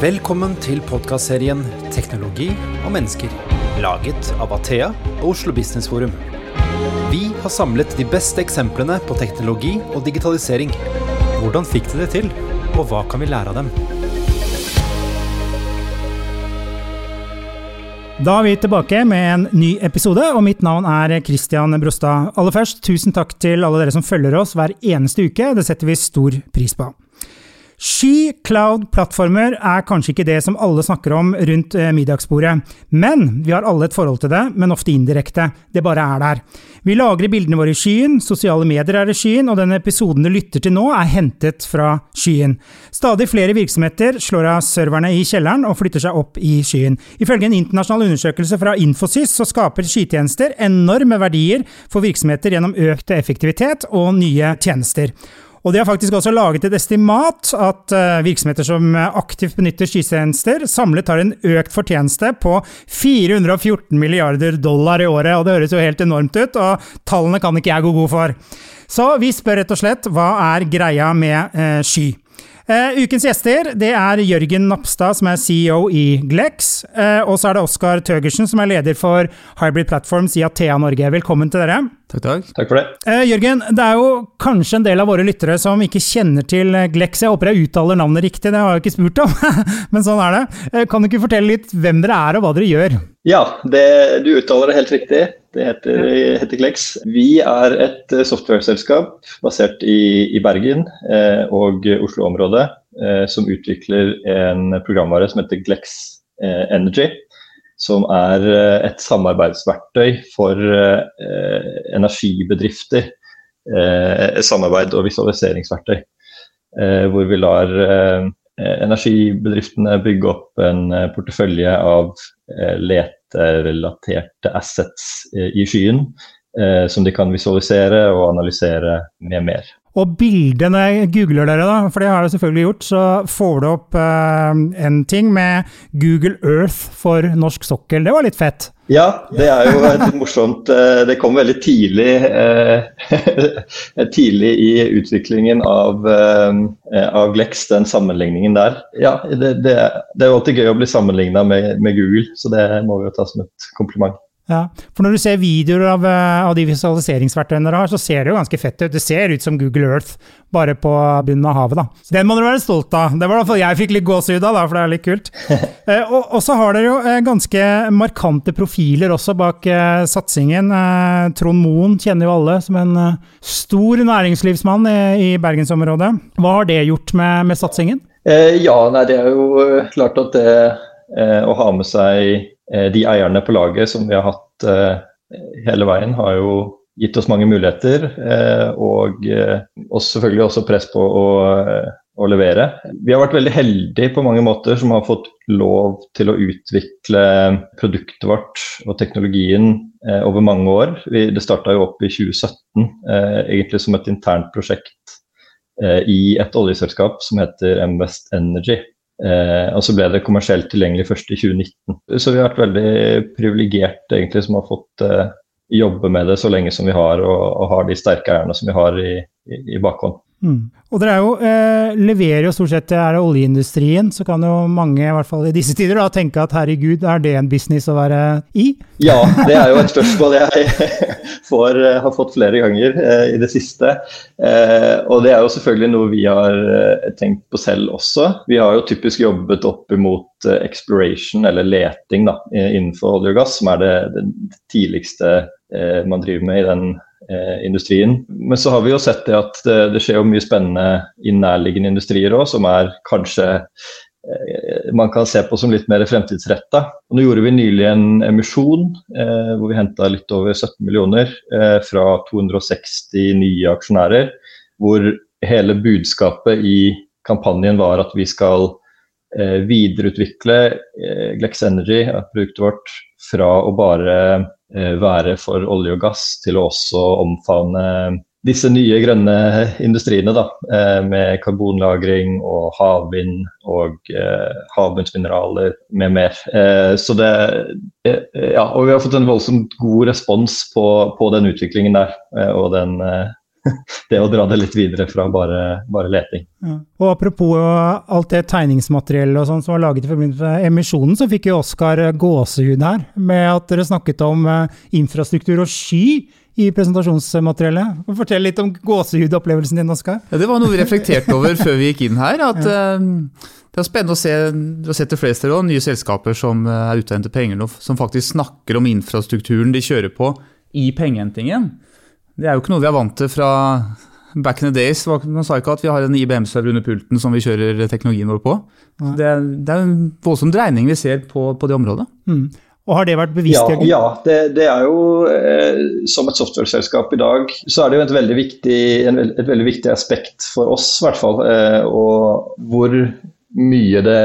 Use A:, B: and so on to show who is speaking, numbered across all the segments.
A: Velkommen til podkastserien 'Teknologi og mennesker', laget av Athea og Oslo Business Forum. Vi har samlet de beste eksemplene på teknologi og digitalisering. Hvordan fikk de det til, og hva kan vi lære av dem?
B: Da er vi tilbake med en ny episode, og mitt navn er Christian Brostad. Aller først, tusen takk til alle dere som følger oss hver eneste uke, det setter vi stor pris på. Sky cloud-plattformer er kanskje ikke det som alle snakker om rundt eh, middagsbordet, men vi har alle et forhold til det, men ofte indirekte. Det bare er der. Vi lagrer bildene våre i skyen, sosiale medier er i skyen, og den episoden du lytter til nå, er hentet fra skyen. Stadig flere virksomheter slår av serverne i kjelleren og flytter seg opp i skyen. Ifølge en internasjonal undersøkelse fra Infosys så skaper skytjenester enorme verdier for virksomheter gjennom økt effektivitet og nye tjenester. Og de har faktisk også laget et estimat at uh, virksomheter som aktivt benytter skytjenester, samlet har en økt fortjeneste på 414 milliarder dollar i året. Og det høres jo helt enormt ut, og tallene kan ikke jeg gå god for. Så vi spør rett og slett hva er greia med eh, sky? Uh, ukens gjester det er Jørgen Napstad, som er CEO i Glex. Uh, og så er det Oskar Tøgersen, som er leder for Hybrid Platforms i Athea Norge. Velkommen til dere.
C: Takk, takk.
D: Takk for det.
B: Uh, Jørgen, det er jo kanskje en del av våre lyttere som ikke kjenner til Glex. Jeg håper jeg uttaler navnet riktig, det har jeg ikke spurt om, men sånn er det. kan du ikke fortelle litt hvem dere er og hva dere gjør?
D: Ja, det, du uttaler det helt riktig. Det heter, heter Glex. Vi er et software-selskap basert i, i Bergen eh, og Oslo-området eh, som utvikler en programvare som heter Glex eh, Energy som er et samarbeidsverktøy for eh, energibedrifter. Eh, samarbeid og visualiseringsverktøy. Eh, hvor vi lar energibedriftene bygge opp en portefølje av leterelaterte assets i skyen. Som de kan visualisere og analysere med mer.
B: Og bildet, når jeg googler dere, da, for det har jeg selvfølgelig gjort, så får du opp en ting med Google Earth for norsk sokkel. Det var litt fett?
D: Ja, det er jo et morsomt uh, Det kom veldig tidlig, uh, tidlig i utviklingen av, av, Glex, den sammenligningen der. Ja, det, det, det er jo alltid gøy å bli sammenligna med, med Google, så det må vi jo ta som et kompliment.
B: Ja, for Når du ser videoer av, eh, av de visualiseringsverktøyene dere har, så ser det jo ganske fett ut. Det ser ut som Google Earth, bare på bunnen av havet. da. Så Den må dere være stolt av. Det var i hvert fall jeg fikk litt gåsehud av, da, for det er litt kult. eh, og, og, så har dere jo eh, ganske markante profiler også bak eh, satsingen. Eh, Trond Moen kjenner jo alle som en eh, stor næringslivsmann i, i bergensområdet. Hva har det gjort med, med satsingen?
D: ja, nei, det er jo klart at det å ha med seg de eierne på laget som vi har hatt eh, hele veien, har jo gitt oss mange muligheter. Eh, og oss selvfølgelig også press på å, å, levere. Vi har vært veldig heldige på mange måter som har fått lov til å utvikle produktet vårt og teknologien over mange år. Vi, det starta jo opp i 2017, egentlig som et internt prosjekt i et oljeselskap som heter Mvest Energy. Eh, og så ble det kommersielt tilgjengelig først i 2019. Så vi har vært veldig privilegerte egentlig som har fått eh, jobbe med det så lenge som vi har, og, og har de sterke eierne som vi har i, i, i bakhånd.
B: Mm. Og dere jo, eh, leverer jo stort sett er det oljeindustrien, så kan jo mange i hvert fall i disse tider da, tenke at herregud, er det en business å være i?
D: Ja, det er jo et spørsmål jeg får, eh, har fått flere ganger eh, i det siste. Eh, og det er jo selvfølgelig noe vi har eh, tenkt på selv også. Vi har jo typisk jobbet opp imot eh, exploration, eller leting, da, innenfor olje og gass, som er det, det tidligste man driver med i den eh, industrien. Men så har vi jo sett det at det, skjer jo mye spennende i nærliggende industrier òg, som er kanskje eh, man kan se på som litt mer fremtidsretta. Nå gjorde vi nylig en emisjon eh, hvor vi henta litt over 17 millioner eh, fra 260 nye aksjonærer. Hvor hele budskapet i kampanjen var at vi skal eh, videreutvikle eh, Glex Energy, produktet vårt, fra å bare Eh, være for olje og gass til å også omfavne disse nye grønne industriene. Da, eh, med karbonlagring og havvind og eh, havbunnsmineraler med mer. Eh, så det, eh, ja, og vi har fått en voldsomt god respons på, på den utviklingen der. Eh, og den det å dra det litt videre fra bare, bare leting.
B: Ja. Og Apropos alt det tegningsmateriellet og sånn som var laget i forbindelse med emisjonen, så fikk jo Oskar gåsehud her, med at dere snakket om infrastruktur og sky i presentasjonsmateriellet. Fortell litt om gåsehudopplevelsen din, Oskar.
C: Ja, det var noe vi reflekterte over før vi gikk inn her. at ja. uh, Det er spennende å se du har sett det flere steder også, nye selskaper som er ute og henter penger nå, som faktisk snakker om infrastrukturen de kjører på i pengehentingen. Det er jo ikke noe vi er vant til fra back in the days. Man sa ikke at vi har en IBM-server under pulten som vi kjører teknologien vår på. Det er, det, er, en voldsom dreining vi ser på, på det området.
B: Mm. Og Har det vært bevisst?
D: Ja, ja det, det, er jo eh, som et software-selskap i dag, så er det jo et veldig viktig, en, et veldig viktig aspekt for oss, i hvert fall. Eh, og hvor mye det,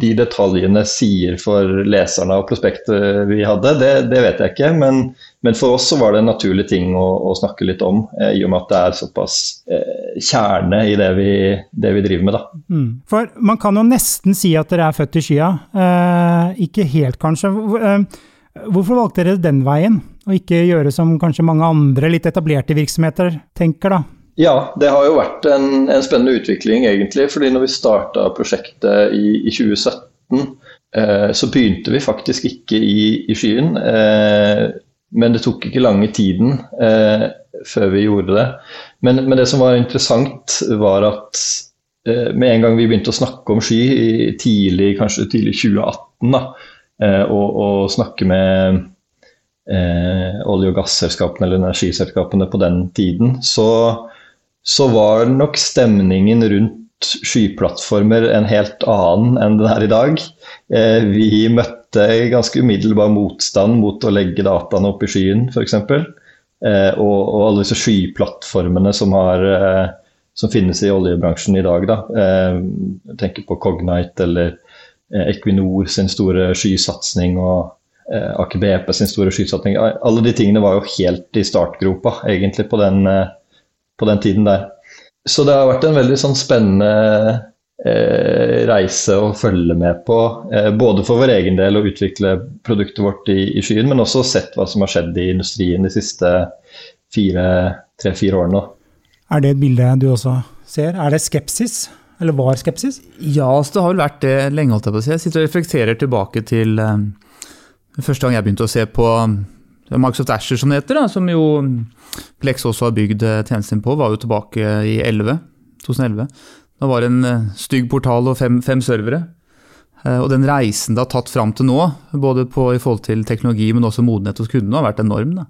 D: de detaljene sier for leserne og prospektet vi hadde, det, det vet jeg ikke. Men, men, for oss så var det en naturlig ting å, å snakke litt om, eh, i og med at det er såpass eh, kjerne i det vi, det vi, driver med. Da.
B: Mm. For man kan jo nesten si at dere er født i skya. Eh, ikke helt, kanskje. Eh, hvorfor valgte dere den veien, og ikke gjøre som kanskje mange andre litt etablerte virksomheter tenker, da?
D: Ja, det har jo vært en, en spennende utvikling, egentlig. fordi når vi starta prosjektet i, i 2017, eh, så begynte vi faktisk ikke i, i skyen. Men det tok ikke lange tiden eh, før vi gjorde det. Men, men, det som var interessant, var at eh, med en gang vi begynte å snakke om sky i tidlig, kanskje tidlig 2018, da, eh, og, og, snakke med eh, olje- og gasselskapene eller energiselskapene på den tiden, så så var nok stemningen rundt skyplattformer en helt annen enn den er i dag. Eh, vi møtte ganske umiddelbar motstand mot å legge dataene opp i skyen, f.eks. Eh, og, og alle disse skyplattformene som, har, eh, som, finnes i oljebransjen i dag. Da. Jeg tenker på Cognite eller Equinor sin store skysatsing og Aker BP sin store skysatsing. Alle de tingene var jo helt i startgropa egentlig på den på den tiden der. Så det har vært en veldig sånn spennende eh, reise og følge med på. Eh, både for vår egen del å utvikle produktet vårt i, i, skyen, men også sett hva som har skjedd i industrien de siste tre-fire årene.
B: Er det et bilde du også ser? Er det skepsis? Eller var skepsis?
C: Ja, altså det har vel vært det lenge. holdt Jeg på å si. Jeg sitter og reflekterer tilbake til um, første gang jeg begynte å se på Microsoft Asher, som det heter, da, som jo Plex også har bygd eh, tjenesten på, var jo tilbake i 11, 2011. Da var en eh, stygg portal og fem, fem servere. Eh, og den reisen det har tatt fram til nå, både på, i forhold til teknologi, men også modenhet hos kundene, har vært enorm. Da.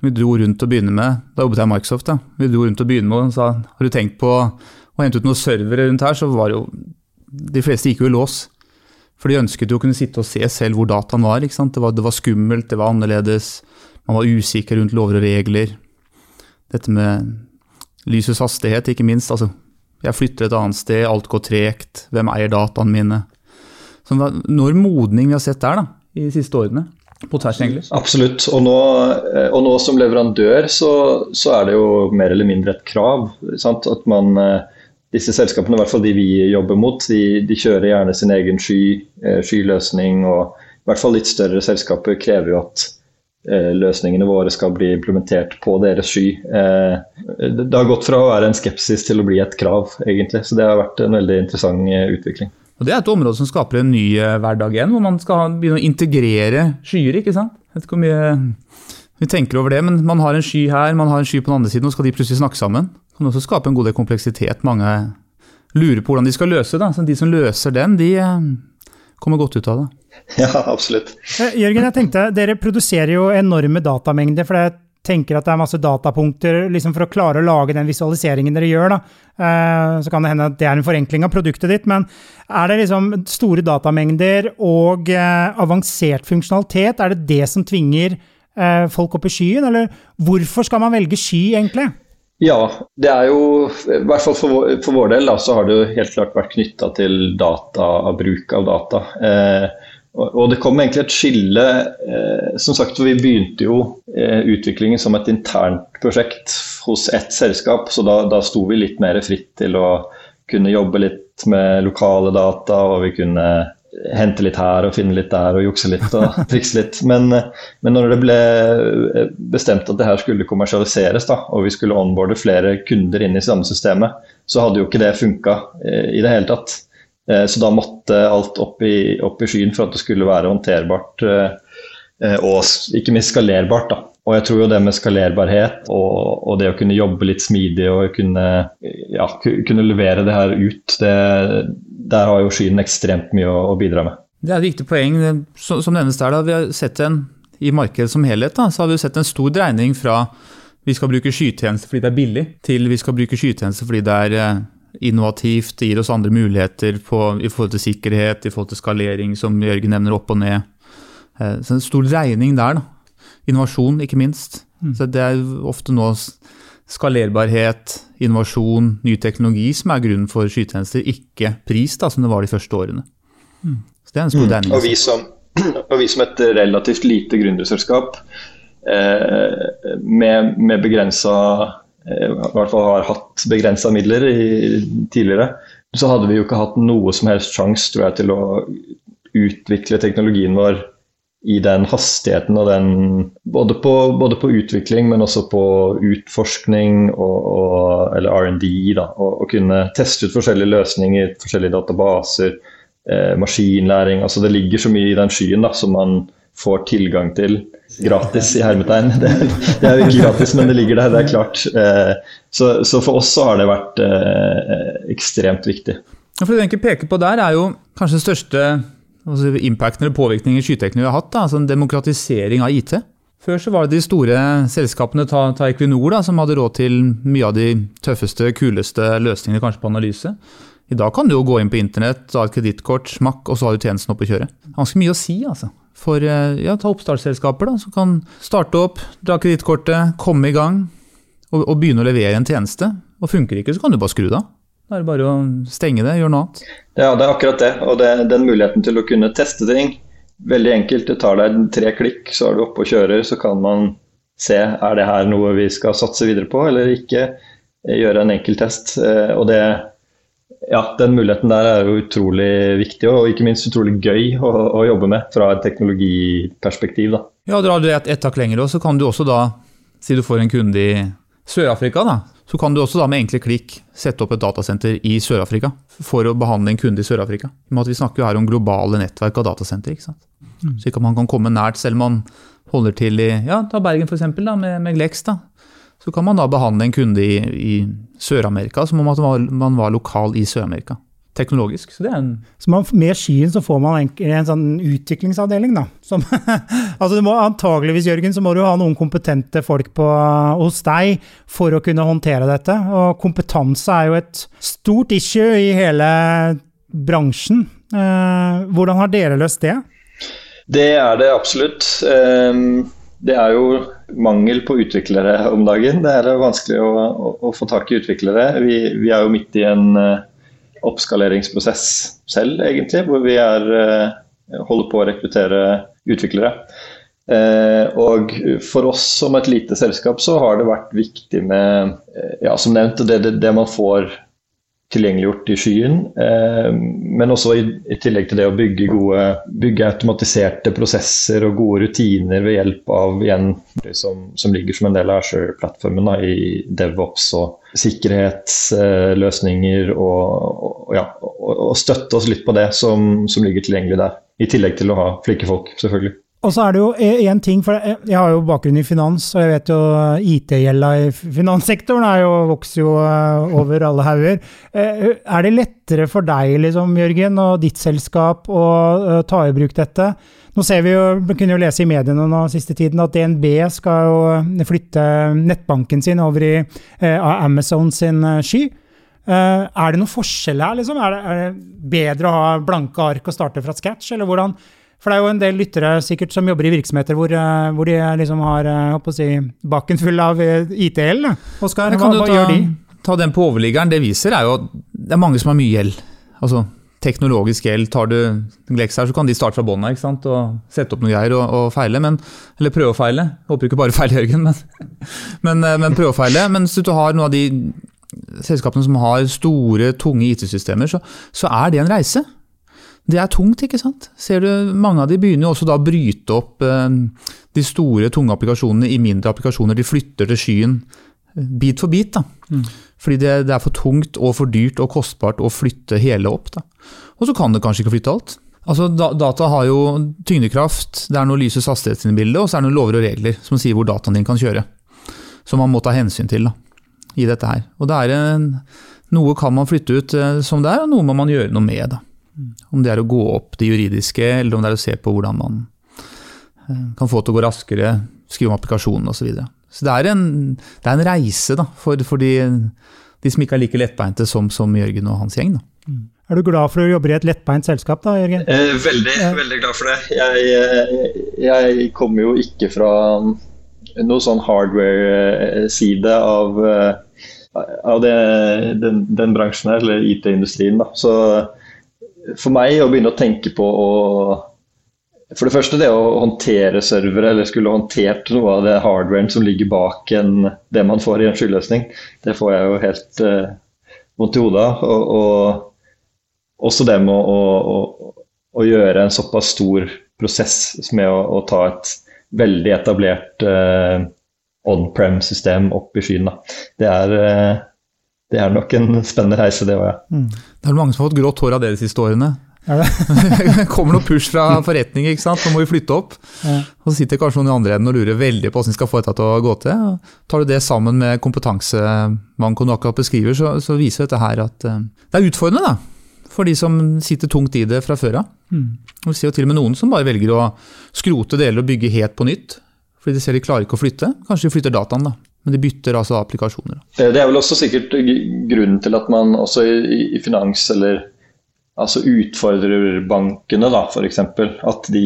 C: Vi dro rundt og begynne med, Da jobbet jeg i Microsoft. da, vi dro rundt og begynne med og sa har du tenkt på å hente ut noen servere rundt her, så var jo De fleste gikk jo i lås. For de ønsket jo å kunne sitte og se selv hvor dataen var. Det var, det var skummelt, det var annerledes. Man var usikker rundt lover og regler. Dette med lysets hastighet, ikke minst. Altså, jeg flytter et annet sted, alt går tregt. Hvem eier dataene mine? Så når modning vi har sett der da, i de siste årene. På tvers, egentlig.
D: Absolutt. Og nå, eh, og nå som leverandør så, så, er det jo mer eller mindre et krav. Sant? At man, eh, disse selskapene, i hvert fall de vi jobber mot, de, de kjører gjerne sin egen sky, eh, skyløsning. Og i hvert fall litt større selskaper krever jo at løsningene våre skal bli implementert på deres sky. Eh, det har gått fra å være en skepsis til å bli et krav, egentlig. Så det har vært en veldig interessant eh, utvikling.
C: Og Det er et område som skaper en ny hverdag igjen, hvor man skal begynne å integrere skyer. ikke sant? Jeg vet ikke hvor mye vi tenker over det, men man har en sky her, man har en sky på den andre siden, og skal de plutselig snakke sammen? Det kan også skape en god del kompleksitet. Mange lurer på hvordan de skal løse det. Så de som løser den, de kommer godt ut av det.
D: Ja, absolutt.
B: Eh, Jørgen, jeg tenkte, Dere produserer jo enorme datamengder. for jeg tenker at det er masse datapunkter liksom for å klare å lage den visualiseringen dere gjør. da. Eh, så kan det hende at det er en forenkling av produktet ditt, men er det liksom store datamengder og eh, avansert funksjonalitet, er det det som tvinger folk opp i skyen, eller hvorfor skal man velge sky, egentlig?
D: Ja, det er jo, i hvert fall for vår, for vår del, da, så har det jo helt klart vært knytta til data, bruk av data. Eh, og det kom egentlig et skille eh, Som sagt, vi begynte jo eh, utviklingen som et internt prosjekt hos ett selskap, så da, da sto vi litt mer fritt til å kunne jobbe litt med lokale data, og vi kunne hente litt her og finne litt der og jukse litt og trikse litt. Men, men, når det ble bestemt at det her skulle kommersialiseres, da, og vi skulle onboarde flere kunder inn i samme systemet, så hadde jo ikke det funka i det hele tatt. Så da måtte alt opp i, opp i skyen for at det skulle være håndterbart og ikke minst skalerbart. da. Og jeg tror jo det med skalerbarhet og, og, det å kunne jobbe litt smidig og kunne, ja, kunne levere det her ut, det, der har jo skyen ekstremt mye å, å, bidra med.
C: Det er et viktig poeng. Som, som nevnes der, da, vi har sett en, I markedet som helhet da, så har vi sett en stor dreining fra vi skal bruke skytjenester fordi det er billig, til vi skal bruke skytjenester fordi det er eh, innovativt, det gir oss andre muligheter på, i forhold til sikkerhet, i forhold til skalering, som Jørgen nevner, opp og ned. Eh, så en stor dreining der. da. Innovasjon, ikke minst. Mm. Så Det er ofte nå skalerbarhet, innovasjon, ny teknologi som er grunnen for skytjenester, ikke pris, da, som det var de første årene. Mm. Så det er en stor mm.
D: Og, vi som, og vi som et relativt lite gründerselskap eh, med, med begrensa eh, i hvert fall har hatt begrensa midler i, tidligere, så hadde vi jo ikke hatt noe som helst sjanse til å utvikle teknologien vår i den hastigheten og den både på, både på utvikling, men også på utforskning og, og, eller R&D. Og, kunne teste ut forskjellige løsninger, forskjellige databaser, eh, maskinlæring. altså Det ligger så mye i den skyen da, som man får tilgang til gratis, i hermetegn. Det, det, er jo ikke gratis, men det ligger der, det er klart. Eh, så, så, for oss så har det vært eh, ekstremt viktig.
C: For Det du egentlig peker på der, er jo kanskje det største altså impacten eller påvirkningen skyteknologi har hatt. Da, altså en demokratisering av IT. Før så var det de store selskapene, ta, ta Equinor, da, som hadde råd til mye av de tøffeste, kuleste løsningene kanskje på analyse. I dag kan du jo gå inn på internett, ta et kredittkort, smakk, og så har du tjenesten oppe å kjøre. Ganske mye å si, altså. For eh, ja, ta oppstartsselskaper da, som kan starte opp, dra kredittkortet, komme i gang og, og begynne å levere en tjeneste. Og funker det ikke, så kan du bare skru det av. Da er det bare å stenge det, gjøre noe annet.
D: Ja, det er akkurat det. Og det, den muligheten til å kunne teste ting. Veldig enkelt. Det tar deg tre klikk, så er du oppe og kjører. Så kan man se er det her noe vi skal satse videre på eller ikke. Gjøre en enkel test. Eh, og det, ja, den muligheten der er jo utrolig viktig og ikke minst utrolig gøy å, å jobbe med fra et teknologiperspektiv. Da.
C: Ja, Drar du et, et takk lenger, så kan du også da, si du får en kunde i Sør-Afrika, da, så kan du også da med enkle klikk sette opp et datasenter i Sør-Afrika for å behandle en kunde i Sør-Afrika. Vi snakker jo her om globale nettverk av datasenter. ikke sant? Mm. Så ikke man kan komme nært, selv om man holder til i ja, ta Bergen da, med, med Glex. da. Så kan man da behandle en kunde i, i Sør-Amerika som om man var lokal i Sør-Amerika teknologisk. Så det er en
B: så man, Med skyen så får man en, en sånn utviklingsavdeling, da. Som, altså du må antageligvis, Jørgen, så må du ha noen kompetente folk på, hos deg for å kunne håndtere dette. Og kompetanse er jo et stort issue i hele bransjen. Eh, hvordan har dere løst det?
D: Det er det absolutt. Eh, det er jo mangel på utviklere om dagen. Det er vanskelig å, å, å få tak i utviklere. Vi, vi, er jo midt i en eh, oppskaleringsprosess selv, egentlig, hvor vi er, eh, holder på å rekruttere utviklere. Eh, og for oss som et lite selskap så har det vært viktig med eh, ja, som nevnt, det, det, det man får tilgjengeliggjort i skyen. Eh, men også i, i, tillegg til det å bygge, gode, bygge automatiserte prosesser og gode rutiner ved hjelp av igjen, som, som ligger som en del av Asher-plattformen i DevOps og sikkerhetsløsninger. Og, og, ja, og, og, støtte oss litt på det som, som ligger tilgjengelig der. I tillegg til å ha flinke folk, selvfølgelig.
B: Og så er det jo én ting, for jeg har jo bakgrunn i finans, og jeg vet jo IT-gjelda i finanssektoren er jo, vokser jo eh, over alle hauger. Eh, er det lettere for deg, liksom, Jørgen, og ditt selskap å eh, ta i bruk dette? Nå ser vi jo, vi kunne jo lese i mediene nå siste tiden at DNB skal jo flytte nettbanken sin over i Amazon sin sky. Er det noen forskjell her, liksom? Er det, er det bedre å ha blanke ark og starte fra scratch, eller hvordan? For det er jo en del lyttere sikkert som jobber i virksomheter hvor, eh, hvor de liksom har eh, si, baken full av eh, IT-gjeld. Oskar, hva, hva ta, gjør de?
C: Ta den på overliggeren. Det viser er jo at det er mange som har mye gjeld. Altså teknologisk gjeld. Tar du Glex her, så kan de starte fra bånn og sette opp noe greier og, og, feile. Men, eller prøve å feile. Håper ikke bare feile, Jørgen, men, men, men prøve å feile. Men hvis du har noen av de selskapene som har store, tunge IT-systemer, så, så, er det en reise. Det er tungt, ikke sant. Ser du, Mange av de begynner jo også da å bryte opp eh, de store, tunge applikasjonene i mindre applikasjoner. De flytter til skyen eh, bit for bit. da. Mm. Fordi det, det, er for tungt og for dyrt og kostbart å flytte hele opp. da. Og så kan det kanskje ikke flytte alt. Altså, da, Data har jo tyngdekraft, det er noe lysets hastighet i bildet, og så er det noen lover og regler som sier hvor dataen din kan kjøre. Som man må ta hensyn til da, i dette her. Og det er en, Noe kan man flytte ut eh, som det er, og noe må man gjøre noe med. da. Om det er å gå opp det juridiske, eller om det er å se på hvordan man eh, kan få det til å gå raskere, skrive om applikasjonen osv. Så, videre. så det er, en, det er en reise da, for, for de, de, som ikke er like lettbeinte som, som Jørgen og hans gjeng. Da.
B: Mm. Er du glad for å jobbe i et lettbeint selskap da, Jørgen?
D: Eh, veldig, ja. veldig glad for det. Jeg, eh, jeg kommer jo ikke fra noe sånn hardware-side av, av det, den, den, bransjen her, eller IT-industrien. da. Så for meg å begynne å tenke på å For det første det å håndtere servere, eller skulle håndtert noe av det hardwaren som ligger bak en, det man får i en skyløsning, det får jeg jo helt eh, vondt i hodet av. Og, og, også det med å, å, å, gjøre en såpass stor prosess med å, å ta et veldig etablert eh, on-prem-system opp i skyen. Da. Det er uh, det er nok en spennende reise, det òg, ja. Mm.
C: Det er mange som har fått grått hår av det de siste årene. Er det? kommer noe push fra forretninger, ikke sant? nå må vi flytte opp. Ja. Og så sitter kanskje noen i andre enden og lurer veldig på hvordan de skal få dette til å gå til. tar du det sammen med kompetanse du akkurat beskriver, så, så, viser dette her at uh, det er utfordrende da, for de som sitter tungt i det fra før av. Mm. Vi ser jo til og med noen som bare velger å skrote deler og bygge helt på nytt. Fordi de ser de klarer ikke å flytte. Kanskje de flytter dataen, da. Men de bytter altså applikasjoner.
D: Det er vel også sikkert grunnen til at man også i, i finans eller altså utfordrer bankene, da, f.eks. At de,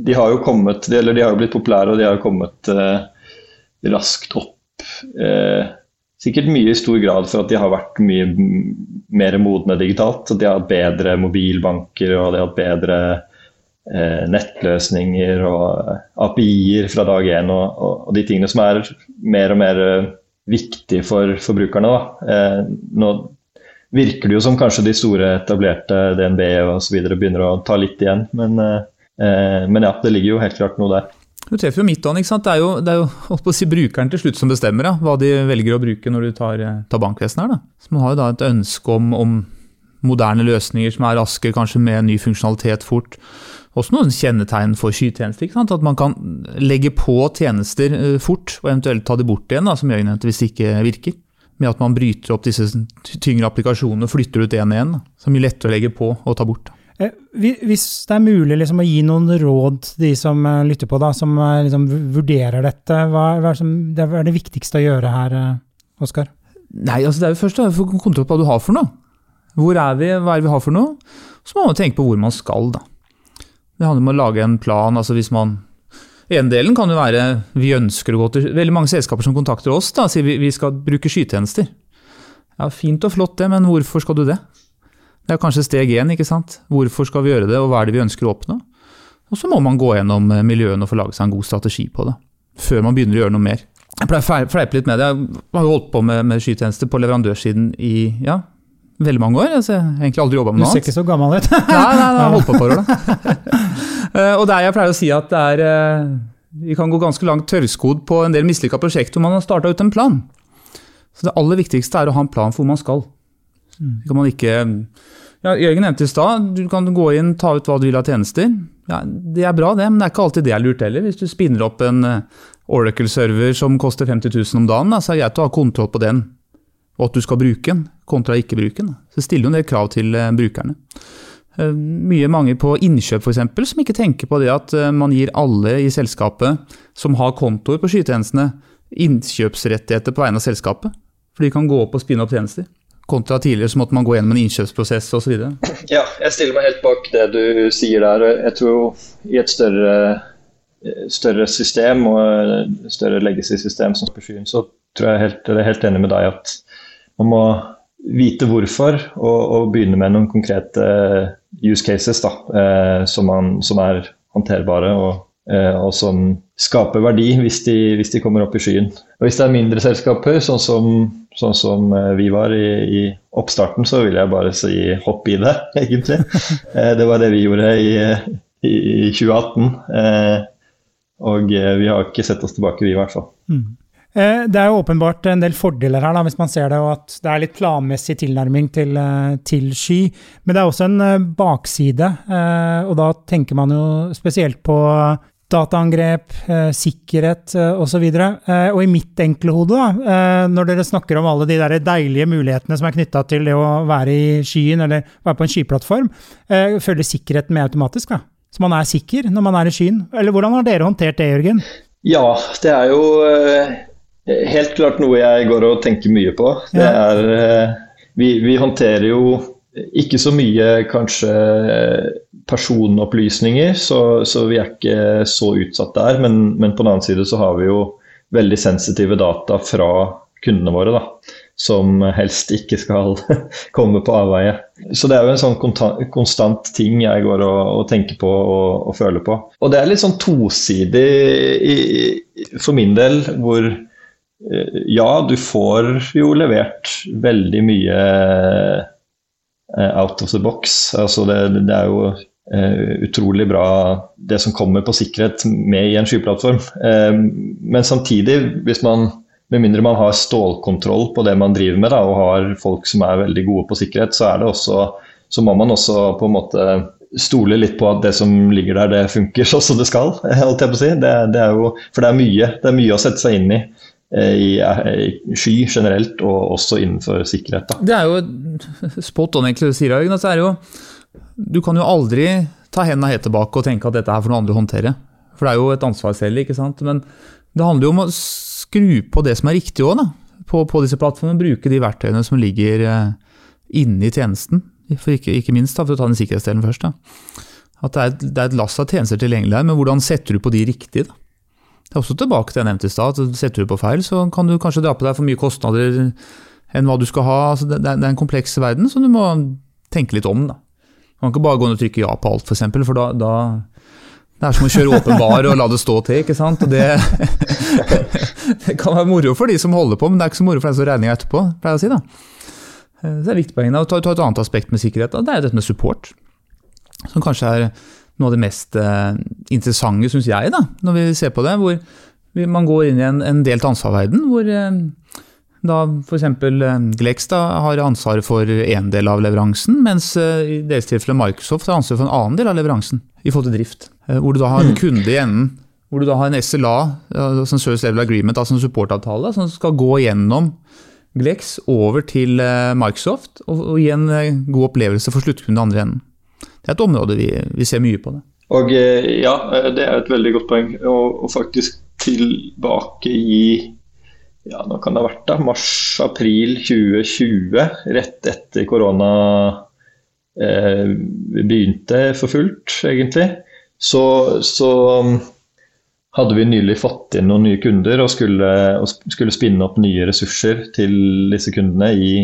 D: de, har jo kommet, eller de har jo blitt populære og de har jo kommet eh, raskt opp. Eh, sikkert mye i stor grad for at de har vært mye mer modne digitalt. At De har hatt bedre mobilbanker og de har hatt bedre Eh, nettløsninger og eh, API-er fra dag én, og, og, de tingene som er mer og mer eh, viktige for forbrukerne. Da. Nå virker det jo som kanskje de store etablerte DNB osv. begynner å ta litt igjen, men, men, ja, det ligger jo helt klart noe der.
C: Du treffer jo midtånd, ikke? Det er jo, det er jo si, brukeren til slutt som bestemmer da, hva de velger å bruke når du tar, tar bankvesenet her. Da. Så man har jo da et ønske om, om moderne løsninger som er raske, kanskje med ny funksjonalitet fort også noen kjennetegn for skytjenester. At man kan legge på tjenester eh, fort, og eventuelt ta det bort igjen, da, som gjør det hvis det ikke virker. Med at man bryter opp disse tyngre applikasjonene og flytter ut én igjen. Som er lettere å legge på og ta bort.
B: Eh, hvis det er mulig liksom å gi noen råd til de som eh, lytter på, da, som liksom vurderer dette, hva er, som, det er det viktigste å gjøre her, Oskar?
C: Nei, altså Det er jo først å få kontroll på hva du har for noe. Hvor er vi, hva er det vi har for noe? Så må man tenke på hvor man skal. da. Det handler om å lage en plan. altså hvis man en delen kan jo være vi ønsker å gå til Veldig mange selskaper som kontakter oss, da, sier vi, vi skal bruke skytjenester. Ja, Fint og flott det, men hvorfor skal du det? Det er kanskje steg én. ikke sant? Hvorfor skal vi gjøre det, og hva er det vi ønsker å oppnå? Og så må man gå gjennom eh, miljøene og få lage seg en god strategi på det. Før man begynner å gjøre noe mer. Jeg pleier å fleipe litt med det. Jeg har jo holdt på med, med skytjenester på leverandørsiden i ja, veldig mange år. Altså, jeg har egentlig aldri jobba med noe
B: annet. Du ser ikke så gammel ut.
C: nei, nei, jeg har holdt på et par år, da. Eh, og der jeg pleier å si at det er eh, Vi kan gå ganske langt tørrskodd på en del mislykka prosjekter hvor man har starta ut en plan. Så det aller viktigste er å ha en plan for hvor man skal. Mm. Kan man ikke ja, Jørgen nevnte i stad, du kan gå inn, ta ut hva du vil av tjenester. Ja, Det er bra, det, men det er ikke alltid det er lurt heller. Hvis du spinner opp en eh, Oracle-server som koster 50 000 om dagen, så er det greit å ha kontroll på den og at du skal bruke den, kontra ikke bruke den. Så stiller jo en del krav til eh, brukerne. Eh, mye mange på innkjøp f.eks. som ikke tenker på det at eh, man gir alle i selskapet som har kontoer på skytjenestene, innkjøpsrettigheter på vegne av selskapet. For de kan gå opp og spinne opp tjenester. Kontra tidligere så måtte man gå gjennom en innkjøpsprosess osv.
D: Ja, jeg stiller meg helt bak det du sier der. Jeg tror i et større, større system og større legacy-system som skyen, så tror jeg helt, er helt enig med deg at man må vite hvorfor, og, og begynne med noen konkrete use cases da, eh, som, man, som, er håndterbare. og eh, og som skaper verdi hvis de, hvis de, kommer opp i skyen. Og Hvis det er mindre selskaper, sånn som sånn som vi var i, i oppstarten, så vil jeg bare si hopp i det, egentlig. det var det vi gjorde i, i 2018. Og vi har ikke sett oss tilbake, vi i hvert fall. Mm.
B: Eh, det er jo åpenbart en del fordeler her, da, hvis man ser det, og at det er litt planmessig tilnærming til, eh, til sky. Men det er også en eh, bakside, og da tenker man jo spesielt på dataangrep, sikkerhet osv. Og i mitt enkle hode, da, når dere snakker om alle de der deilige mulighetene som er knytta til det å være i skyen eller være på en skyplattform, følger sikkerheten med automatisk? da? Så man er sikker når man er i skyen? Eller hvordan har dere håndtert det, Jørgen?
D: Ja, det er jo helt klart noe jeg går og tenker mye på. Det er, eh, vi, vi håndterer jo ikke så mye kanskje personopplysninger, så, så, vi er ikke så utsatt der. Men, men, på den annen side så har vi jo veldig sensitive data fra kundene våre, da, som helst ikke skal komme på avveie. Så det er jo en sånn konstant ting jeg går og, og tenker på og, og, føler på. Og det er litt sånn tosidig i, for min del, hvor ja, du får jo levert veldig mye eh, out of the box. Altså det, det er jo uh, utrolig bra det som kommer på sikkerhet med i en skyplattform. Men samtidig, hvis man med mindre man har stålkontroll på det man driver med, da, og har folk som er veldig gode på sikkerhet, så, også, så må man også på en måte stole litt på at det som ligger der, det funker sånn som det skal. holdt jeg på å si. Det, det jo, for det er mye, det er mye å sette seg inn i. Eh, i sky generelt, og også innenfor sikkerhet. Da.
C: Det er jo spot on, egentlig, du sier, Jørgen. Altså er jo, du kan jo aldri ta hendene helt tilbake og tenke at dette er for noen andre å håndtere. For det er jo et ansvar selv, ikke sant. Men det handler jo om å skru på det som er riktig òg, på, på, disse plattformene. Bruke de verktøyene som ligger uh, inne i tjenesten. Ikke, ikke minst, da, for å ta den sikkerhetsdelen først. Da. At det er, et, det er et lass av tjenester tilgjengelig her, men hvordan setter du på de riktig? da? Det er også tilbake til jeg nevnte i stad. Setter du på feil, så kan du kanskje dra på deg for mye kostnader enn hva du skal ha. Altså, det, er, en kompleks verden som du må tenke litt om. Da. Du kan ikke bare gå inn og trykke ja på alt, f.eks., for, eksempel, for da, da, Det er som å kjøre åpen bar og la det stå til. ikke sant? Det, det, kan være moro for de som holder på, men det er ikke så moro for den som regninga etterpå. pleier jeg å si da. Så det er viktig poeng. Ta, ta et annet aspekt med sikkerhet. Da. Det er dette med support. Som kanskje er noe av det mest uh, interessante, syns jeg, da, når vi ser på det. Hvor man går inn i en, en delt ansvarverden, hvor uh, da f.eks. Uh, Glex da, har ansvaret for én del av leveransen, mens i deres tilfelle Microsoft har ansvaret for en annen del av leveransen i forhold til drift. hvor du da har en mm. kunde i enden, hvor du da har en SLA, altså en Service Level Agreement, altså en supportavtale, som skal gå gjennom Glex over til Microsoft og, og gi en god opplevelse for sluttkunden i andre enden det er et område vi, vi ser mye på. det.
D: Og eh, Ja, eh, det er et veldig godt poeng. Og, faktisk tilbake i ja, nå kan det ha vært da, mars-april 2020, rett etter korona eh, begynte for fullt, egentlig, så, så, um, hadde vi nylig fått inn noen nye kunder og skulle, og skulle spinne opp nye ressurser til disse kundene i,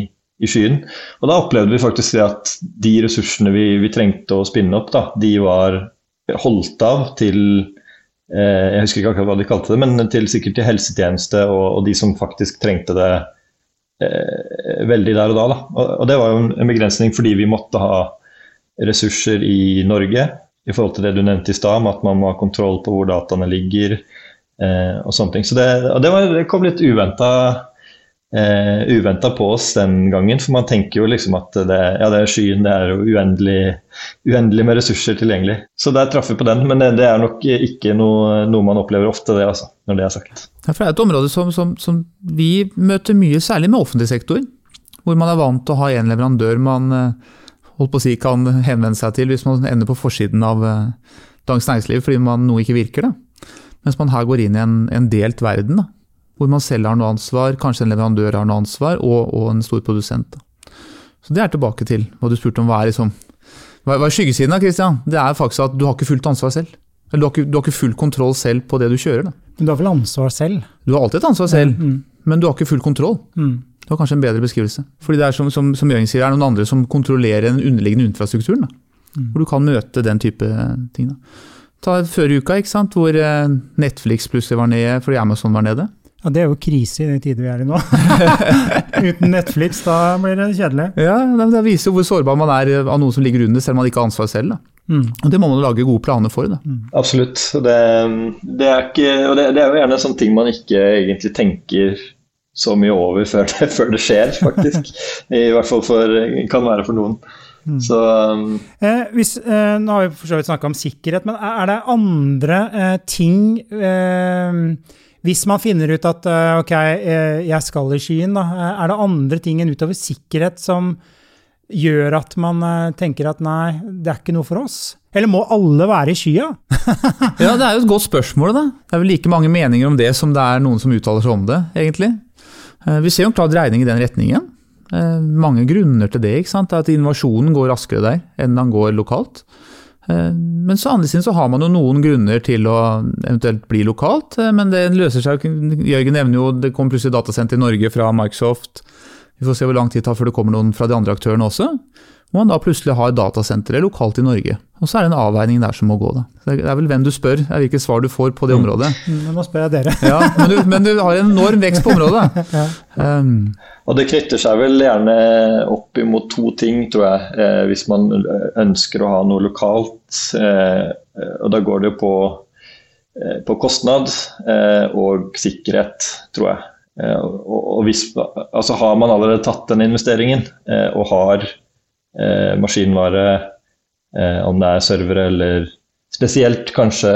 D: i skyen. Og Da opplevde vi faktisk det at de ressursene vi, vi trengte å spinne opp, da, de var holdt av til eh, Jeg husker ikke akkurat hva de kalte det, men til, sikkert til helsetjeneste og, og de som faktisk trengte det eh, veldig der og da. da. Og, og, Det var jo en begrensning fordi vi måtte ha ressurser i Norge i forhold til det du nevnte i stad, at man må ha kontroll på hvor dataene ligger. Eh, og sånne ting. Så det, og det, var, det kom litt uventa eh, uventa på oss den gangen. For man tenker jo liksom at det, ja, det er skyen, det er jo uendelig, uendelig, med ressurser tilgjengelig. Så der traff vi på den. Men det, er nok ikke noe, noe, man opplever ofte, det altså, når det er sagt.
C: Ja, for det er et område som, som, som, vi møter mye, særlig med offentlig sektor. Hvor man er vant til å ha én leverandør man eh, holdt på å si, kan henvende seg til hvis man ender på forsiden av eh, Dagens Næringsliv fordi man noe ikke virker. Da. Mens man her går inn i en, en delt verden. Da hvor man selv har noe ansvar, kanskje en leverandør har noe ansvar, og, og en stor produsent. Så Det er tilbake til hva du spurte om. Hva er, liksom, hva er skyggesiden av Christian? Det er faktisk at du har ikke fullt ansvar selv. Eller du har ikke, du har ikke full kontroll selv på det du kjører. Da.
B: Men du har vel ansvar selv?
C: Du har alltid et ansvar selv, mm. men du har ikke full kontroll. Mm. Det var kanskje en bedre beskrivelse. Fordi det er som, som, som Jørgen sier, det er noen andre som kontrollerer den underliggende infrastrukturen. Mm. Hvor du kan møte den type ting. Da. Ta Før uka, ikke sant? hvor eh, Netflix plutselig var nede fordi Amazon var nede.
B: Ja, Det er jo krise i den tiden vi er i nå. Uten Netflix, da blir det kjedelig.
C: Ja, Det viser jo hvor sårbar man er av noen som ligger under, selv om man ikke har ansvar selv. da.
B: Mm.
C: Og Det må man lage gode planer for. da.
D: Absolutt. Det, det, er ikke, og det, det, er jo gjerne sånne ting man ikke egentlig tenker så mye over før det, før det skjer, faktisk. I hvert fall for, kan være for noen. Mm. Så, um,
B: eh, hvis, eh, nå har vi for så vidt snakka om sikkerhet, men er det andre eh, ting eh, Hvis man finner ut at eh, ok, eh, jeg skal i skyen, da, er det andre ting enn utover sikkerhet som gjør at man tenker at nei, det er ikke noe for oss? Eller må alle være i skya?
C: ja, Det er jo et godt spørsmål. da. Det er vel like mange meninger om det som det er noen som uttaler seg om det, egentlig. Vi ser jo en klar dreining i den retningen. Eh, mange grunner til det. ikke sant? At innovasjonen går raskere der enn den går lokalt. Eh, men så andre siden så har man jo noen grunner til å eventuelt bli lokalt. Eh, men det løser seg Jørgen nevner jo det kommer plutselig datasenter i Norge fra Microsoft. Vi får se hvor lang tid det tar før det kommer noen fra de andre aktørene også. Hvor man da plutselig har datasentre lokalt i Norge. Og så er det en avveining der som må gå. da. Det er vel hvem du spør, er hvilket svar du får på det området.
B: men nå spør jeg dere.
C: ja, men du, men du, har en enorm vekst på området.
B: ja.
D: um, og det knytter seg vel gjerne opp imot to ting, tror jeg, eh, hvis man ønsker å ha noe lokalt. Eh, og da går det jo på, eh, på kostnad eh, og sikkerhet, tror jeg. Eh, og, hvis, altså har man allerede tatt den investeringen og har maskinvare, om det er servere eller spesielt kanskje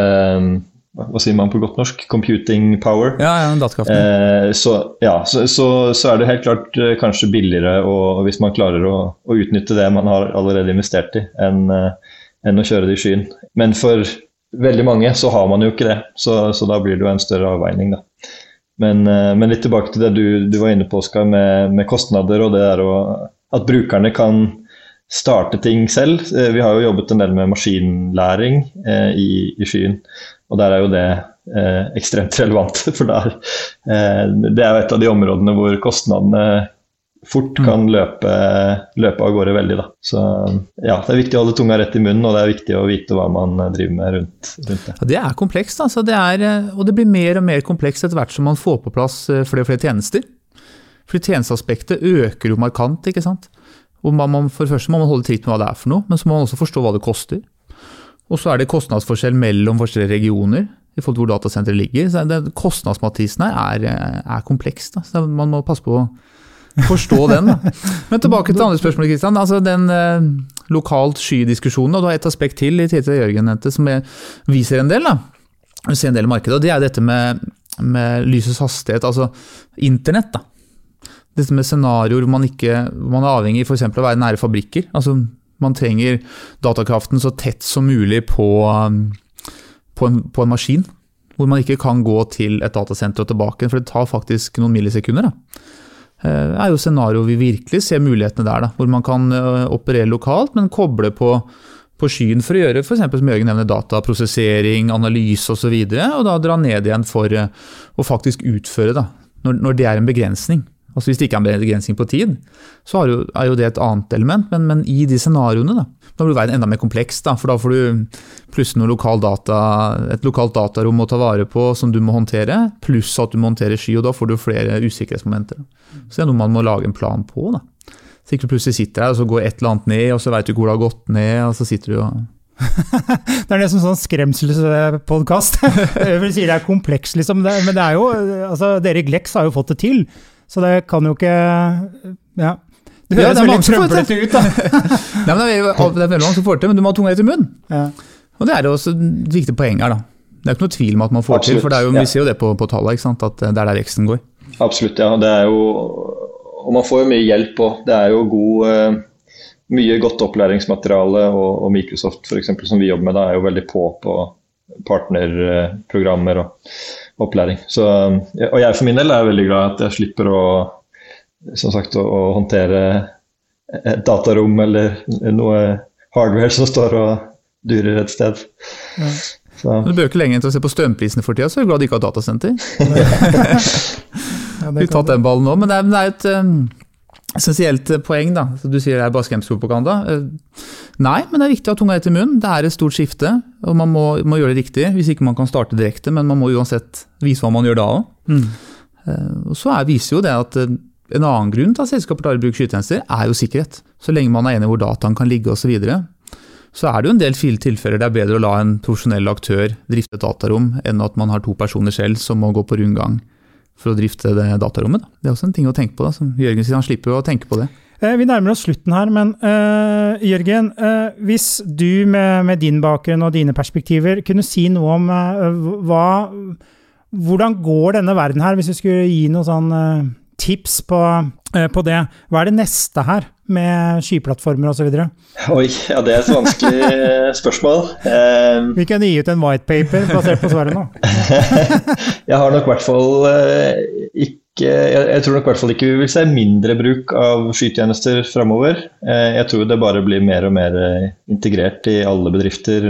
D: hva sier man på godt norsk? Computing power.
C: Ja, ja,
D: eh, så, ja, så, så, så, er det helt klart eh, kanskje billigere å, hvis man klarer å, å, utnytte det man har allerede investert i, enn, eh, enn å kjøre det i skyen. Men for veldig mange så har man jo ikke det, så, da blir det jo en større avveining. da. Men, eh, men litt tilbake til det du, du var inne på, Oskar, med, med, kostnader og det der å, at brukerne kan starte ting selv. Eh, vi har jo jobbet en del med maskinlæring eh, i, i, skyen, og der er jo det eh, ekstremt relevant. For der, eh, det er jo et av de områdene hvor kostnadene fort mm. kan løpe, løpe av gårde veldig. Da. Så ja, det er viktig å holde tunga rett i munnen, og det er viktig å vite hva man driver med rundt, rundt det.
C: Ja, det er komplekst, altså. det er, eh, og det blir mer og mer komplekst etter hvert som man får på plass eh, flere og flere tjenester. For tjenesteaspektet øker jo markant. ikke sant? Og man, for det første må man holde tritt med hva det er for noe, men så må man også forstå hva det koster. Og så er det kostnadsforskjell mellom forskjellige regioner i forhold til hvor datasenteret ligger. Så kostnadsmatisen her er, er kompleks. Da. Så man må passe på å forstå den. Da. Men tilbake til andre spørsmål, Kristian. Altså den eh, lokalt skydiskusjonen, og du har et aspekt til i til Jørgen nevnte, som er, viser en del. da. Vi ser en del i markedet, og det er dette med, med lysets hastighet, altså internett. da dette med scenarioer hvor man, ikke, man er avhengig f.eks. av å være nære fabrikker. Altså, man trenger datakraften så tett som mulig på, um, på, en, på, en, maskin. Hvor man ikke kan gå til et datasenter og tilbake, for det tar faktisk noen millisekunder. Da. Eh, er jo scenarioer vi virkelig ser mulighetene der, da, hvor man kan eh, operere lokalt, men koble på, på skyen for å gjøre f.eks. som Jørgen nevner, dataprosessering, analyse osv. Og, så videre, og da dra ned igjen for eh, å faktisk utføre, da, når, når det er en begrensning. Altså Hvis det ikke er en begrensning på tid, så er jo, er jo det et annet element. Men, men, i de scenarioene da, da blir verden enda mer kompleks. Da, for da får du plutselig noe lokal data, et lokalt datarom å ta vare på som du må håndtere, pluss at du må håndtere sky. og Da får du flere usikkerhetsmomenter. Så det er noe man må lage en plan på. da. Så ikke du plutselig sitter her og så går et eller annet ned, og så veit du hvor det har gått ned. og så sitter du og
B: det er nesten sånn skremselspodkast. Jeg sier det er kompleks, liksom. Men det er jo, altså, dere i Glex har jo fått det til. Så det kan jo ikke Ja. Det høres ja, veldig trøblete ut, da.
C: Nei, men det, er, det er veldig mange som får det til, men du må ha tunga rett i munnen. Ja. Og det er også et viktig poeng her, da. Det er ikke noe tvil om at man får Absolutt, til, for jo, ja. vi ser jo det på, på tallene, at det er der veksten går.
D: Absolutt, ja. Det er jo, og man får jo mye hjelp òg. Det er jo god, uh, mye godt opplæringsmateriale, og, og Microsoft for eksempel, som vi jobber med, da, er jo veldig på på partnerprogrammer og opplæring. Så, og jeg for min del er veldig glad at jeg slipper å, som sagt, å, å håndtere et datarom eller noe hardware som står og durer et sted.
C: Ja. Du bør ikke lenger til å se på strømprisene for tida, så er du glad du ikke har datasenter. ja, Vi har tatt den ballen nå, men det er, det er et um, essensielt poeng. da, Du sier det er bare skremselspropaganda. Uh, nei, men det er viktig å ha tunga rett i munnen. Det er et stort skifte, og man må, må, gjøre det riktig. Hvis ikke man kan starte direkte, men man må uansett vise hva man gjør da òg. Mm. Og så er, viser jo det at en annen grunn til at selskaper tar i bruk skytjenester, er jo sikkerhet. Så lenge man er enig i hvor dataen kan ligge osv. Så, videre, så er det jo en del tilfeller det er bedre å la en profesjonell aktør drifte et datarom, enn at man har to personer selv som må gå på rundgang for å drifte det datarommet. Det er også en ting å tenke på, da, som Jørgen sier, han slipper å tenke på det.
B: Eh, vi nærmer oss slutten her, men uh, Jørgen, uh, hvis du med, med, din bakgrunn og dine perspektiver kunne si noe om uh, hva Hvordan går denne verden her, hvis du skulle gi noen sånn tips på, på, det. Hva er det neste her, med skyplattformer osv.?
D: Oi, ja det er et vanskelig eh, spørsmål.
B: Um, Vi kan gi ut en whitepaper basert på svaret nå.
D: jeg har nok i hvert fall ikke jeg, tror nok i hvert fall ikke vi vil se mindre bruk av skytjenester framover. Jeg tror det bare blir mer og mer integrert i alle bedrifter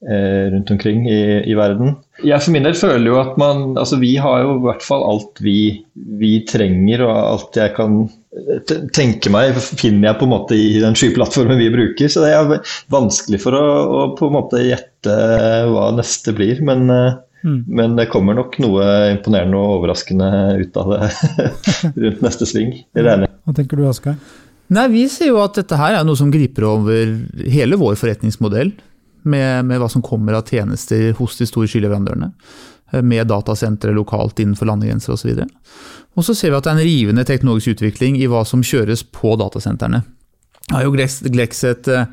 D: rundt omkring i, i verden. Jeg for min del føler jo at man Altså vi har jo i hvert fall alt vi, vi trenger, og alt jeg kan tenke meg, finner jeg på en måte i den skyplattformen vi bruker. Så det er vanskelig for å, å på en måte gjette hva neste blir. Men, mm. men det kommer nok noe imponerende og overraskende ut av det rundt neste sving.
B: Hva tenker du, Asgeir?
C: Nei, Vi ser jo at dette her er noe som griper over hele vår forretningsmodell med, med, hva som kommer av tjenester hos de store skyleverandørene. Eh, med datasentre lokalt innenfor landegrenser osv. Og så ser vi at det er en rivende teknologisk utvikling i hva som kjøres på datasentrene. Jeg har jo Glex et eh,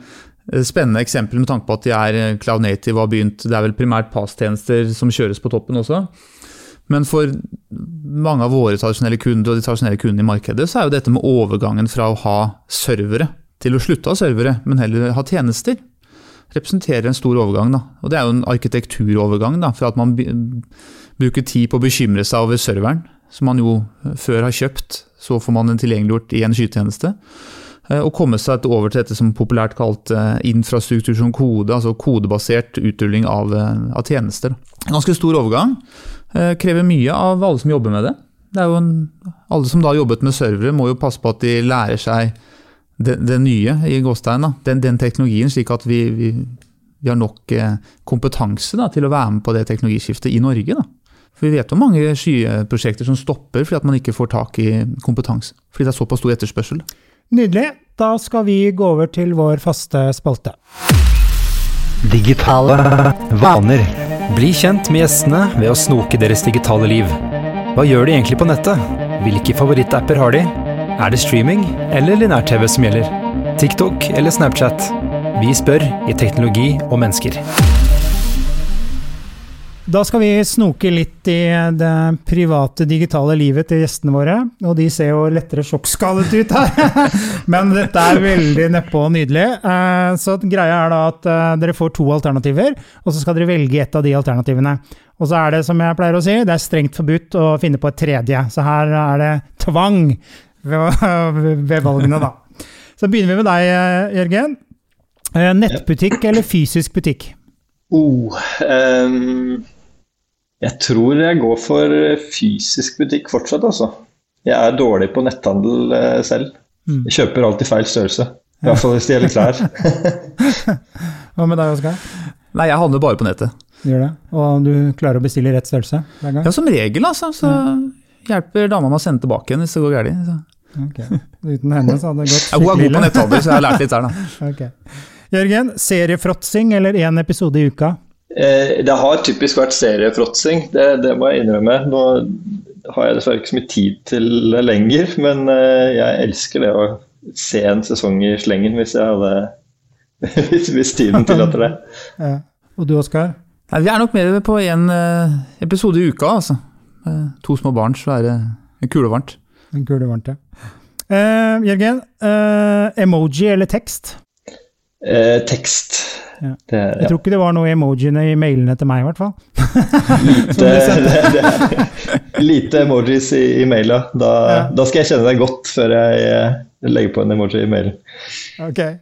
C: spennende eksempel med tanke på at de er eh, cloud native og har begynt Det er vel primært passtjenester som kjøres på toppen også. Men for mange av våre tradisjonelle kunder og de tradisjonelle kundene i markedet, så er jo dette med overgangen fra å ha servere til å slutte å ha servere, men heller ha tjenester representerer en stor overgang. Da. Og Det er jo en arkitekturovergang, da, fra at man bruker tid på å bekymre seg over serveren, som man jo før har kjøpt, så får man den tilgjengeliggjort i en skytjeneste. Eh, og komme seg over til dette som populært kalt eh, infrastruktur som kode, altså kodebasert utrulling av, eh, av tjenester. En ganske stor overgang. Krever mye av alle som jobber med det. det en, alle som da har jobbet med servere, må jo passe på at de lærer seg det, det nye i Gåstein, den, den, teknologien, slik at vi, vi, vi har nok eh, kompetanse da, til å være med på det teknologiskiftet i Norge. Da. For Vi vet om mange skyprosjekter som stopper fordi at man ikke får tak i kompetanse. Fordi det er såpass stor etterspørsel.
B: Nydelig. Da skal vi gå over til vår faste spalte.
A: Digitale vaner. Bli kjent med gjestene ved å snoke deres digitale liv. Hva gjør de egentlig på nettet? Hvilke favorittapper har de? Er det streaming eller linær-TV som gjelder? TikTok eller Snapchat? Vi spør i Teknologi og mennesker.
B: Da skal vi snoke litt i det private digitale livet til gjestene våre. Og de ser jo lettere sjokkskadet ut her, men dette er veldig nedpå og nydelig. Eh, så greia er da at eh, dere får to alternativer, og så skal dere velge et av de alternativene. Og så er det, som jeg pleier å si, det er strengt forbudt å finne på et tredje. Så her er det tvang ved, valgene, da. Så begynner vi med deg, eh, Jørgen. Eh, nettbutikk eller fysisk butikk?
D: Oh, um, jeg tror jeg går for fysisk butikk fortsatt, altså. Jeg er dårlig på netthandel selv. Mm. Jeg kjøper alltid feil størrelse. I hvert fall hvis det gjelder klær.
B: Hva med deg, Oskar?
C: Nei, jeg handler bare på nettet.
B: Gjør det? Og du klarer å bestille rett størrelse hver gang?
C: Ja, som regel, altså. Så mm. Hjelper dama med å sende tilbake igjen hvis det går galt.
B: Okay. Uten henne så hadde det gått
C: skikkelig ille. Hun er god på netthandel, så jeg har lært litt der, da.
B: okay. Jørgen, seriefråtsing eller én episode i uka?
D: Eh, det har typisk vært seriefråtsing, det, det, må jeg innrømme. Nå har jeg dessverre ikke så mye tid til det lenger, men eh, jeg elsker det å se en sesong i slengen hvis, jeg hadde, hvis, hvis tiden tillater det.
B: ja. Og du Oskar?
C: Vi er nok mer på én eh, episode i uka, altså. To små barn, så er det kulevarmt.
B: Kulevarmt, ja. Uh, Jørgen, uh, emoji eller tekst?
D: Uh, tekst.
B: Ja. Det, ja. Jeg tror ikke det var noe emojiene i mailene til meg, i hvert fall.
D: lite, det, det lite emojis i, i maila. Da, ja. da, skal jeg kjenne deg godt før jeg legger på en emoji i mailen.
B: Okay.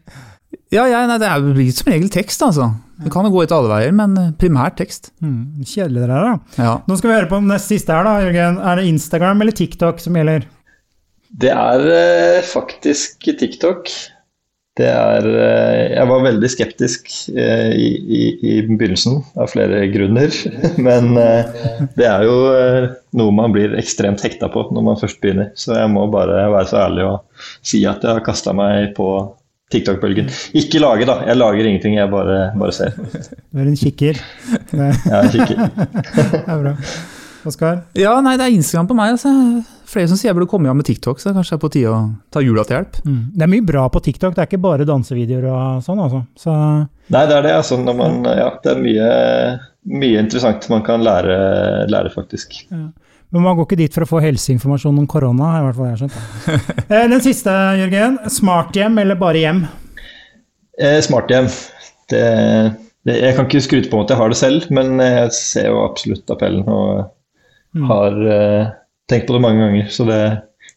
C: Ja, ja nei, det blir som regel tekst, altså. Det kan jo gå ut alle veier, men primært tekst.
B: Mm, kjedelig det er, da. Nå skal vi høre på nest siste her, da, Jørgen. Er det Instagram eller TikTok som gjelder?
D: Det er eh, faktisk TikTok. Det er eh, Jeg var veldig skeptisk eh, i, i, i begynnelsen, av flere grunner. Men eh, det er jo noe man blir ekstremt hekta på når man først begynner. Så jeg må bare være så ærlig og si at jeg har kasta meg på TikTok-bølgen. Ikke lage, da. Jeg lager ingenting, jeg bare, bare ser.
B: Du er en kikker.
D: Ja, en kikker.
B: det er bra. Oskar?
C: Ja, nei, det er Instagram på meg. Altså. Flere som sier jeg burde komme igjen med TikTok, så kanskje det er på tide å ta jula til hjelp.
B: Mm. Det er mye bra på TikTok, det er ikke bare dansevideoer og sånn, altså. Så...
D: Nei, det er det. Altså, man, ja, det er mye, mye, interessant man kan lære, lære faktisk. Ja.
B: Men man går ikke dit for å få helseinformasjon om korona, i hvert fall jeg skjønt. Eh, den siste, Jørgen. Smarthjem eller bare hjem?
D: Eh, smarthjem. Det, det, jeg kan ikke skryte på at jeg har det selv, men jeg ser jo absolutt appellen. og Mm. Har uh, tenkt på det mange ganger, så det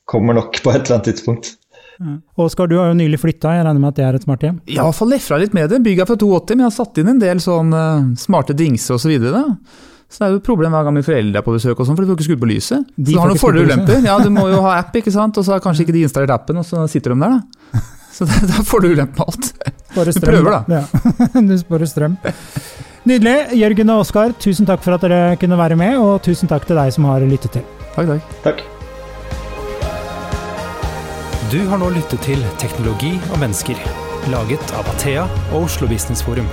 D: kommer nok på et eller annet tidspunkt.
B: Ja. Oskar, du har jo nylig flytta, jeg regner med at det er et smart hjem?
C: Ja, i hvert fall lefra litt med det. Bygget fra 82, men jeg har satt inn en del sånn uh, smarte dingser osv. Så, så det er jo et problem hver gang mine foreldre er på besøk, og sånn, for de får ikke skrudd på lyset. De så du har noen fordeler og ulemper. Ja, du må jo ha app, ikke sant? og så har kanskje ikke de installert appen, og så sitter de der, da. Så da får du ulempe med alt.
B: Bare strøm, du prøver, da. Ja. du sparer strøm. Nydelig. Jørgen og Oskar, tusen takk for at dere kunne være med, og tusen takk til deg som har lyttet til.
C: Takk, takk.
D: takk.
A: Du har nå lyttet til Teknologi og mennesker, laget av Athea og Oslo Business Forum.